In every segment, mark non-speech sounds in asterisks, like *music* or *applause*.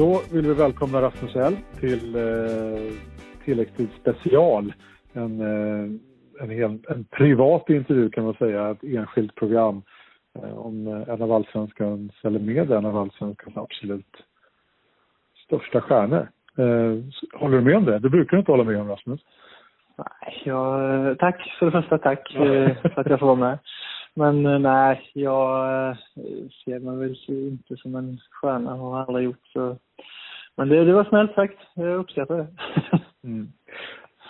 Då vill vi välkomna Rasmus L till eh, tilläggstid special. En, eh, en, hel, en privat intervju kan man säga, ett enskilt program eh, om en av allsvenskans, eller med en av allsvenskans absolut största stjärnor. Eh, håller du med om det? Det brukar du inte hålla med om Rasmus. Nej, jag, tack för det första, tack eh, *laughs* för att jag får vara med. Men eh, nej, jag eh, ser mig väl inte som en stjärna, har aldrig gjort så. Men det, det var snällt sagt, jag uppskattar det. *laughs* Mm.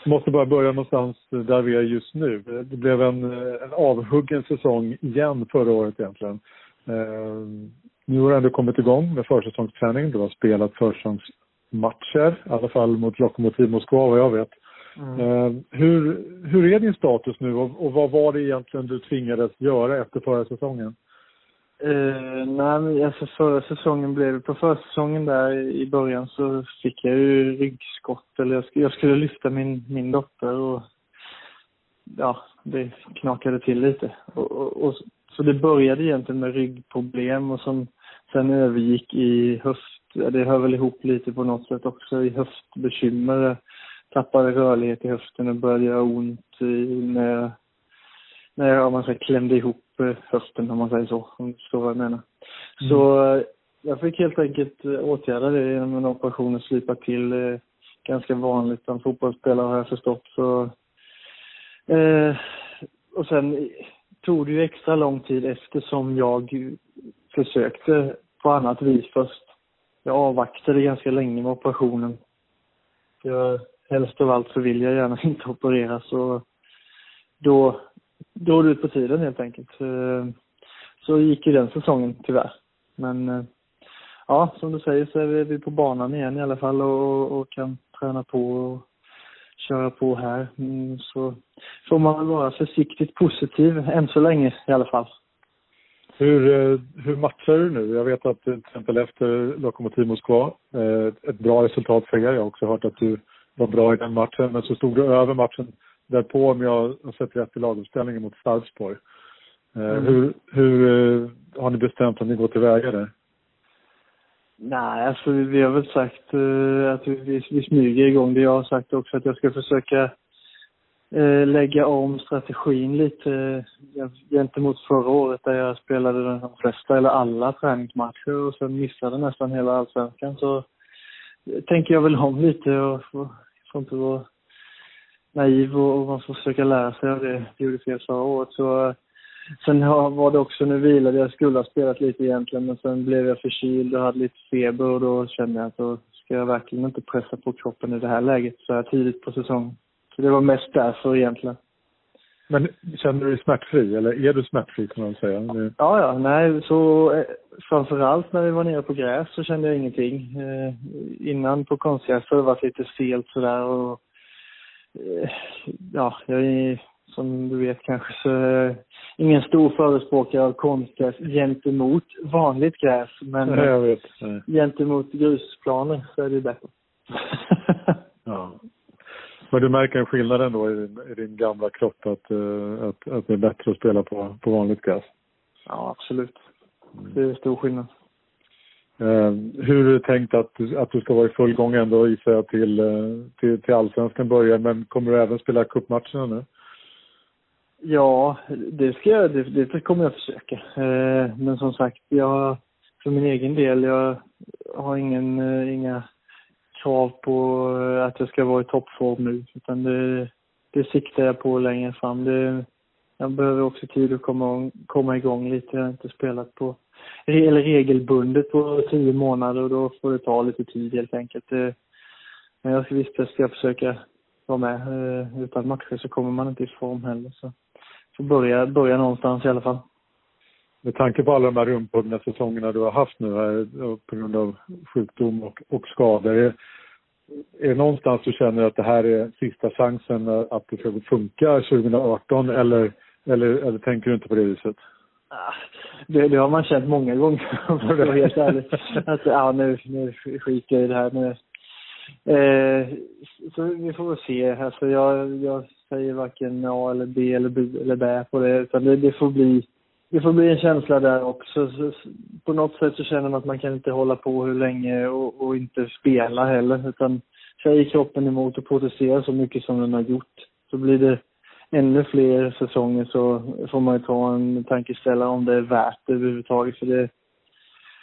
Måste bara börja någonstans där vi är just nu. Det blev en, eh, en avhuggen säsong igen förra året egentligen. Eh, nu har du ändå kommit igång med försäsongsträning. Du har spelat försäsongsmatcher, i alla fall mot Lokomotiv Moskva vad jag vet. Mm. Eh, hur, hur är din status nu och, och, vad var det egentligen du tvingades göra efter förra säsongen? Uh, nej, men alltså förra säsongen blev på försäsongen där i början så fick jag ju ryggskott eller jag, jag skulle lyfta min, min dotter och ja, det knakade till lite. Och, och, och, så det började egentligen med ryggproblem och som sen övergick i höft, det hör väl ihop lite på något sätt också, i höftbekymmer tappade rörlighet i höften och började göra ont när jag, när jag om man säger, klämde ihop eh, höften om man säger så, om du förstår vad jag menar. Mm. Så eh, jag fick helt enkelt eh, åtgärda det genom en operation och slipa till. Ganska vanligt bland fotbollsspelare har jag förstått. Så, eh, och sen tog det ju extra lång tid eftersom jag försökte på annat vis först. Jag avvaktade ganska länge med operationen. Jag helst av allt så vill jag gärna *laughs* inte opereras så då drog det ut på tiden helt enkelt. Eh, så gick ju den säsongen tyvärr. Men eh, ja, som du säger så är vi på banan igen i alla fall och, och kan träna på och köra på här. Mm, så får man väl vara försiktigt positiv än så länge i alla fall. Hur, eh, hur matchar du nu? Jag vet att till exempel efter Lokomotiv Moskva, ett bra resultat för er. Jag har också hört att du var bra i den matchen. Men så stod det över matchen därpå om jag har sett rätt i laguppställningen mot Sarpsborg. Eh, mm. Hur, hur eh, har ni bestämt att ni går tillväga där? Nej, alltså vi har väl sagt uh, att vi, vi smyger igång det. Jag har sagt också att jag ska försöka uh, lägga om strategin lite uh, gentemot förra året där jag spelade de flesta eller alla träningsmatcher och sen missade nästan hela allsvenskan. Så tänker jag väl om lite och får inte vara naiv och, man får försöka lära sig av det jag gjorde fel förra året. Så, eh, sen var det också, nu vilade jag, skulle ha spelat lite egentligen, men sen blev jag förkyld och hade lite feber och då kände jag att då ska jag verkligen inte pressa på kroppen i det här läget så här tidigt på säsongen. Så det var mest därför egentligen. Men känner du dig smärtfri eller är du smärtfri kan man säga? Ja, ja, nej, så eh, framförallt när vi var nere på gräs så kände jag ingenting. Eh, innan på konstgräs har det varit lite stelt sådär och eh, ja, jag är som du vet kanske så eh, ingen stor förespråkare av konstgräs gentemot vanligt gräs. Men nej, jag vet. Nej. gentemot grusplaner så är det bättre. ja. *laughs* Men du märker en skillnad ändå i din, i din gamla kropp att, uh, att, att det är bättre att spela på, på vanligt gräs? Ja, absolut. Det är stor skillnad. Uh, hur är det tänkt att, att du ska vara i full gång ändå gissar jag till, uh, till, till allsvenskan börjar, men kommer du även spela cupmatcherna nu? Ja, det ska jag, det, det kommer jag försöka. Men som sagt, jag, för min egen del, jag har ingen, inga krav på eh, att jag ska vara i toppform nu. Utan det, det siktar jag på längre fram. Det, jag behöver också tid att komma, komma igång lite. Jag har inte spelat på eller regelbundet på tio månader och då får det ta lite tid helt enkelt. Men jag ska visst jag ska försöka vara med. Eh, utan matcher så kommer man inte i form heller. Så får börja, börja någonstans i alla fall. Med tanke på alla de här rumphuggna säsongerna du har haft nu här på grund av sjukdom och, och skador. Är, är det någonstans du känner att det här är sista chansen att det ska funka 2018 eller, eller, eller tänker du inte på det viset? Ah, det, det har man känt många gånger *laughs* om jag vara helt ärlig. *laughs* Att ja, nu, nu skiter jag i det här. Nu. Eh, så vi får väl se. Alltså jag, jag säger varken A eller B eller B eller B på det. Utan det, det får bli det får bli en känsla där också. Så, på något sätt så känner man att man kan inte hålla på hur länge och, och inte spela heller. Utan säger kroppen emot och protesterar så mycket som den har gjort så blir det ännu fler säsonger så får man ju ta en tankeställare om det är värt det överhuvudtaget. För det,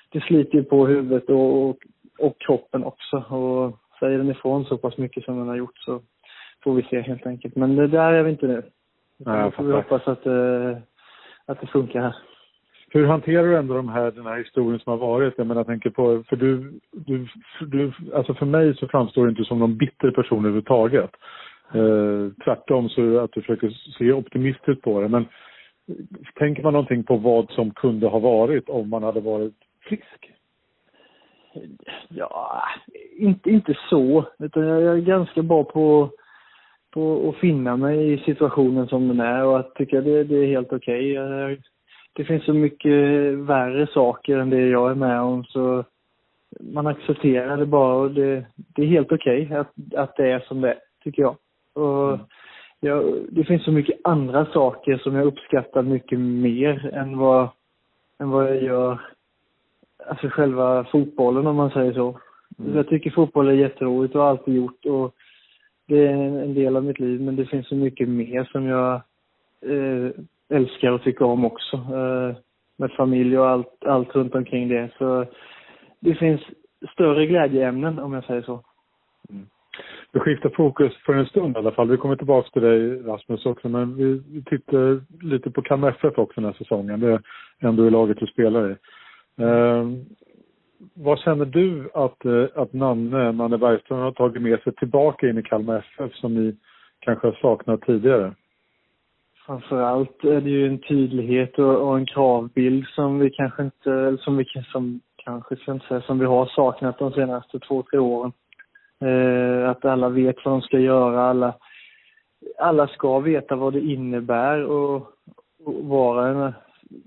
det sliter ju på huvudet och, och, och kroppen också. Och säger den ifrån så pass mycket som den har gjort så får vi se helt enkelt. Men det där är vi inte nu. Då får vi hoppas att, uh, att det funkar här. Hur hanterar du ändå de här, den här historien som har varit? Jag menar, jag tänker på, för du, du, du, alltså för mig så framstår du inte som någon bitter person överhuvudtaget. Eh, tvärtom så att du försöker se optimistiskt på det. Men tänker man någonting på vad som kunde ha varit om man hade varit frisk? Ja, inte, inte så. Utan jag är ganska bra på, på att finna mig i situationen som den är och att tycka det, det är helt okej. Okay. Det finns så mycket värre saker än det jag är med om så man accepterar det bara och det, det är helt okej okay att, att det är som det är, tycker jag. Och mm. jag, det finns så mycket andra saker som jag uppskattar mycket mer än vad, än vad jag gör, alltså själva fotbollen om man säger så. Mm. Jag tycker fotboll är jätteroligt och har alltid gjort och det är en del av mitt liv men det finns så mycket mer som jag eh, älskar och tycker om också. Eh, med familj och allt, allt runt omkring det. Så det finns större glädjeämnen om jag säger så. Mm. Vi skiftar fokus för en stund i alla fall. Vi kommer tillbaka till dig Rasmus också, men vi, vi tittar lite på Kalmar FF också den här säsongen. Det är ändå i laget du spelar i. Eh, vad känner du att, eh, att Nanne, Nanne Bergström har tagit med sig tillbaka in i Kalmar FF som ni kanske har saknat tidigare? Framförallt är det ju en tydlighet och, och en kravbild som vi kanske inte, eller som vi som, kanske ska inte säga, som vi har saknat de senaste två, tre åren. Eh, att alla vet vad de ska göra, alla, alla ska veta vad det innebär att vara en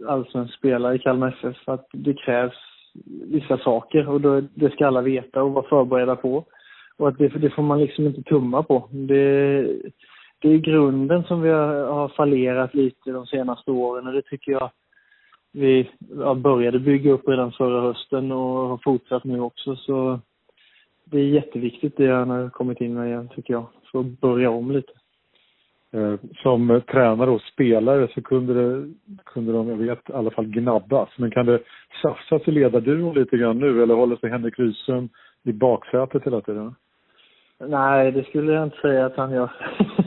allsvensk spelare i Kalmar FF. Att det krävs vissa saker och då, det ska alla veta och vara förberedda på. Och att det, det får man liksom inte tumma på. Det, det är grunden som vi har, fallerat lite de senaste åren och det tycker jag vi började bygga upp redan förra hösten och har fortsatt nu också. Så det är jätteviktigt det han har kommit in med igen tycker jag, för att börja om lite. Eh, som tränare och spelare så kunde, det, kunde de, jag vet, i alla fall gnabbas. Men kan det tjafsas i ledarduon lite grann nu eller håller sig Henrik Rydström i baksätet hela tiden? Nej, det skulle jag inte säga att han gör. *laughs*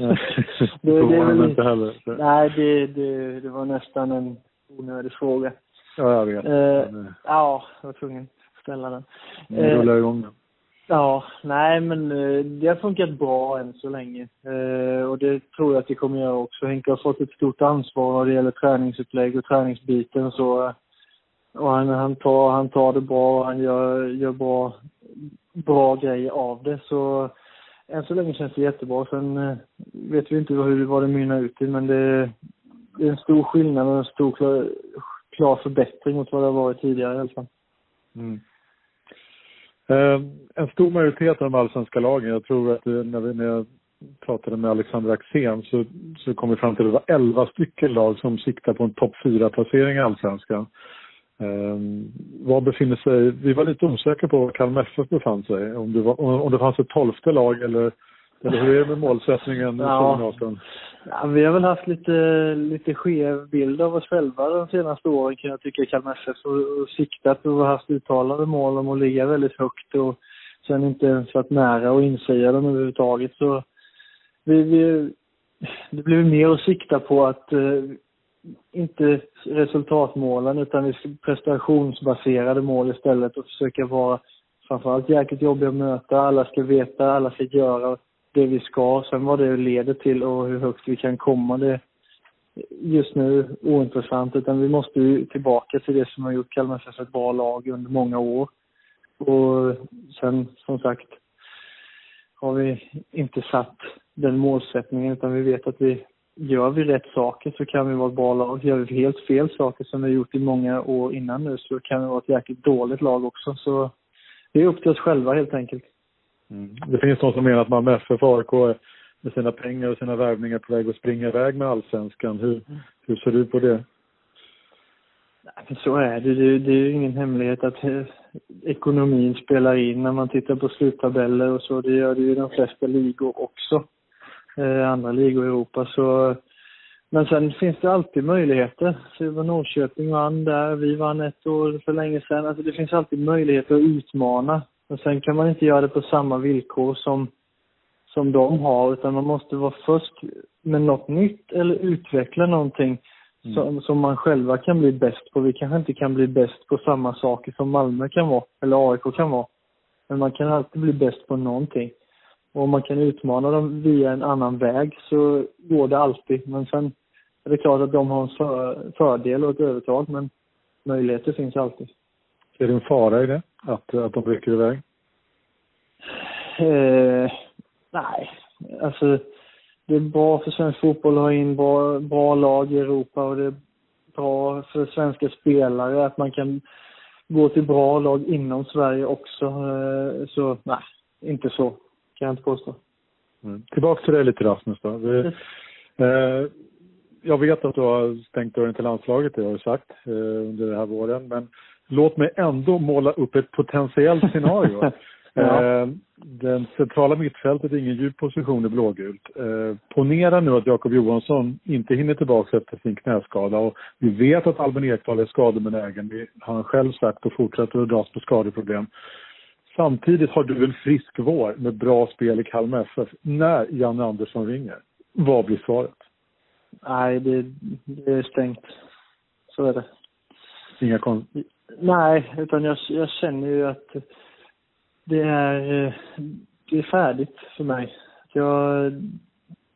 det, det, det väl, inte heller. Nej, det, det, det var nästan en onödig fråga. Ja, jag vet. Uh, ja, jag var tvungen att ställa den. Nu rullar igång den. Ja, nej men eh, det har funkat bra än så länge. Eh, och det tror jag att det kommer göra också. Henke har fått ett stort ansvar vad det gäller träningsupplägg och träningsbiten så. Eh, och han, han, tar, han tar det bra och han gör, gör bra, bra grejer av det. Så än så länge känns det jättebra. Sen eh, vet vi inte hur, vad det mynnar ut i men det, det är en stor skillnad och en stor klar, klar förbättring mot vad det har varit tidigare i alla fall. Mm. Ehm, en stor majoritet av de allsvenska lagen, jag tror att eh, när, vi, när jag pratade med Alexander Axén så, så kom vi fram till att det var 11 stycken lag som siktar på en topp 4-placering i allsvenskan. Eh, var befinner sig, vi var lite osäkra på var Kalmar FF befann sig, om det, var, om det fanns ett tolfte lag eller eller hur är det med målsättningen ja. ja, vi har väl haft lite, lite skev bild av oss själva de senaste åren kan jag tycka i Kalmar FF och, och siktat och haft uttalade mål om att ligga väldigt högt och sen inte ens varit nära och insäga dem överhuvudtaget så vi, vi, det blir mer att sikta på att eh, inte resultatmålen utan prestationsbaserade mål istället och försöka vara framförallt jäkligt jobbiga att möta. Alla ska veta, alla ska göra det vi ska. Sen vad det leder till och hur högt vi kan komma, det är just nu ointressant. Utan vi måste ju tillbaka till det som har gjort Kalmar FF ett bra lag under många år. Och sen, som sagt, har vi inte satt den målsättningen utan vi vet att vi gör vi rätt saker så kan vi vara ett bra lag. Gör vi helt fel saker som vi har gjort i många år innan nu så kan vi vara ett jäkligt dåligt lag också. Så det är upp till oss själva helt enkelt. Mm. Det finns de som menar att Malmö FF och AIK med sina pengar och sina värvningar på väg att springa iväg med allsvenskan. Hur, hur ser du på det? Nej, så är det. det. Det är ju ingen hemlighet att eh, ekonomin spelar in när man tittar på sluttabeller och så. Det gör det ju i de flesta ligor också. Eh, andra ligor i Europa. Så, men sen finns det alltid möjligheter. Så var Norrköping vann där, vi vann ett år för länge sedan. Alltså det finns alltid möjligheter att utmana. Men sen kan man inte göra det på samma villkor som, som de har, utan man måste vara först med något nytt eller utveckla någonting mm. som, som man själva kan bli bäst på. Vi kanske inte kan bli bäst på samma saker som Malmö kan vara, eller AIK kan vara. Men man kan alltid bli bäst på någonting. Och om man kan utmana dem via en annan väg så går det alltid. Men sen är det klart att de har en för, fördel och ett övertag, men möjligheter finns alltid. Är det en fara i det? Att, att de rycker iväg? Eh, nej, alltså det är bra för svensk fotboll att ha in bra, bra lag i Europa och det är bra för svenska spelare att man kan gå till bra lag inom Sverige också. Eh, så nej, inte så kan jag inte påstå. Mm. Tillbaka till dig lite Rasmus då. Vi, eh, jag vet att du har stängt dörren till landslaget, det har du sagt eh, under den här våren. Men låt mig ändå måla upp ett potentiellt scenario. *laughs* ja. eh, den centrala mittfältet är ingen djup position i blågult. Eh, ponera nu att Jakob Johansson inte hinner tillbaka efter sin knäskada och vi vet att Albin Ekdal är skadebenägen. Det har han själv sagt och fortsätter att dras på skadeproblem. Samtidigt har du en frisk vår med bra spel i Kalmar FF när Janne Andersson ringer. Vad blir svaret? Nej, det, det är stängt. Så är det. Inga kon... Nej, utan jag, jag känner ju att det är, eh, det är färdigt för mig. Jag,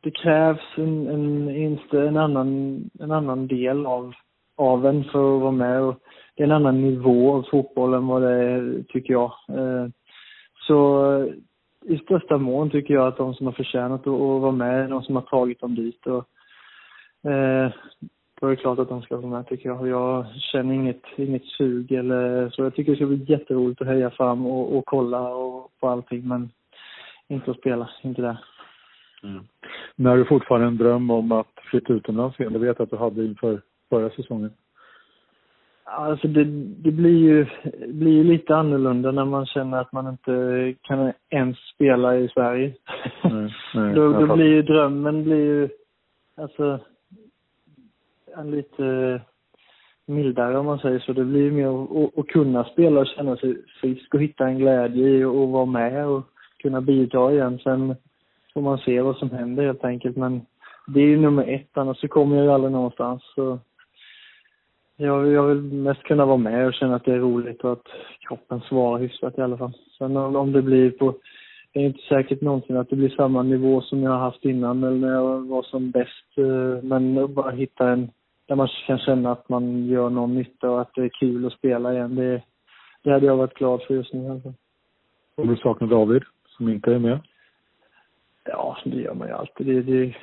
det krävs en, en, en, annan, en annan del av, av en för att vara med. Och det är en annan nivå av fotboll än vad det är, tycker jag. Eh, så i största mån tycker jag att de som har förtjänat att, vara med är de som har tagit dem dit. Och, eh, då är det klart att de ska vara med tycker jag. Jag känner inget, inget sug eller så. Jag tycker det ska bli jätteroligt att höja fram och, och kolla och, på allting men inte att spela, inte där. Mm. När du fortfarande en dröm om att flytta utomlands igen? Det vet jag att du hade inför förra säsongen. Alltså det, det blir ju blir ju lite annorlunda när man känner att man inte kan ens spela i Sverige. Nej, nej, *laughs* då, då blir ju drömmen blir ju, alltså en lite eh, mildare om man säger så. Det blir mer att, att kunna spela och känna sig frisk och hitta en glädje i att vara med och kunna bidra igen. Sen får man se vad som händer helt enkelt. Men det är ju nummer ett, annars så kommer jag ju aldrig någonstans. Så jag, jag vill mest kunna vara med och känna att det är roligt och att kroppen svarar hyfsat i alla fall. Sen om, om det blir på det är inte säkert någonsin att det blir samma nivå som jag har haft innan eller när jag var som bäst. Eh, men bara hitta en där man kan känna att man gör någon nytta och att det är kul att spela igen. Det, det hade jag varit glad för just nu fall. Kommer du sakna David, som inte är med? Ja, det gör man ju alltid. Det, det,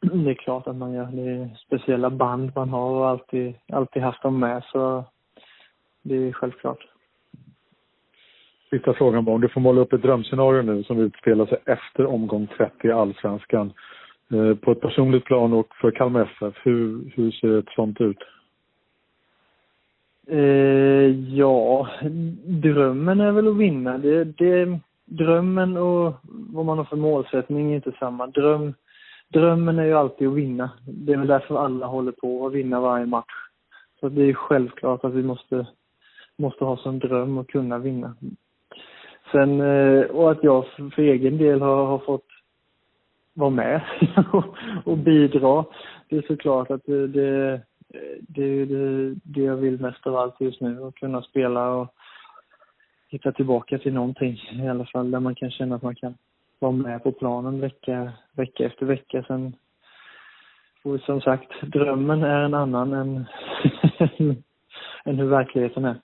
det är klart att man gör. Det är speciella band man har och alltid, alltid haft dem med, så det är självklart. Sista frågan bara, om du får måla upp ett drömscenario nu som utspelar sig efter omgång 30 i Allsvenskan. Eh, på ett personligt plan och för Kalmar FF, hur, hur ser ett sånt ut? Eh, ja, drömmen är väl att vinna. Det, det, drömmen och vad man har för målsättning är inte samma. Dröm, drömmen är ju alltid att vinna. Det är väl därför alla håller på att vinna varje match. Så det är självklart att vi måste, måste ha som dröm att kunna vinna. Sen, eh, och att jag för egen del har, har fått vara med *laughs* och bidra. Det är såklart att det, det, det, det, det jag vill mest av allt just nu, att kunna spela och hitta tillbaka till någonting i alla fall där man kan känna att man kan vara med på planen vecka, vecka efter vecka. Sen och som sagt, drömmen är en annan än, *laughs* än hur verkligheten är.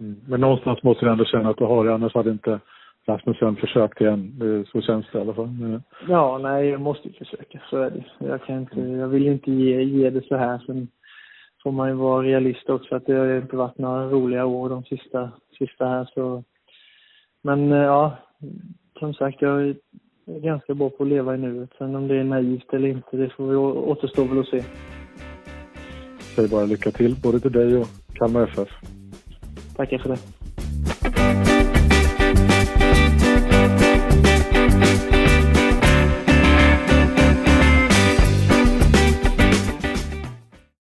Mm. Men någonstans måste du ändå känna att du har det, annars hade inte Rasmussen försökt igen. Så känns det i alla fall. Ja, nej, jag måste försöka. Så är det. Jag, kan inte, jag vill inte ge, ge det så här. Sen får man ju vara realist också att det har inte varit några roliga år de sista, sista här. Så. Men eh, ja, som sagt, jag är ganska bra på att leva i nuet. Sen om det är naivt eller inte, det får vi återstå väl att se. Säg bara lycka till både till dig och Kalmar FF. Tackar för det.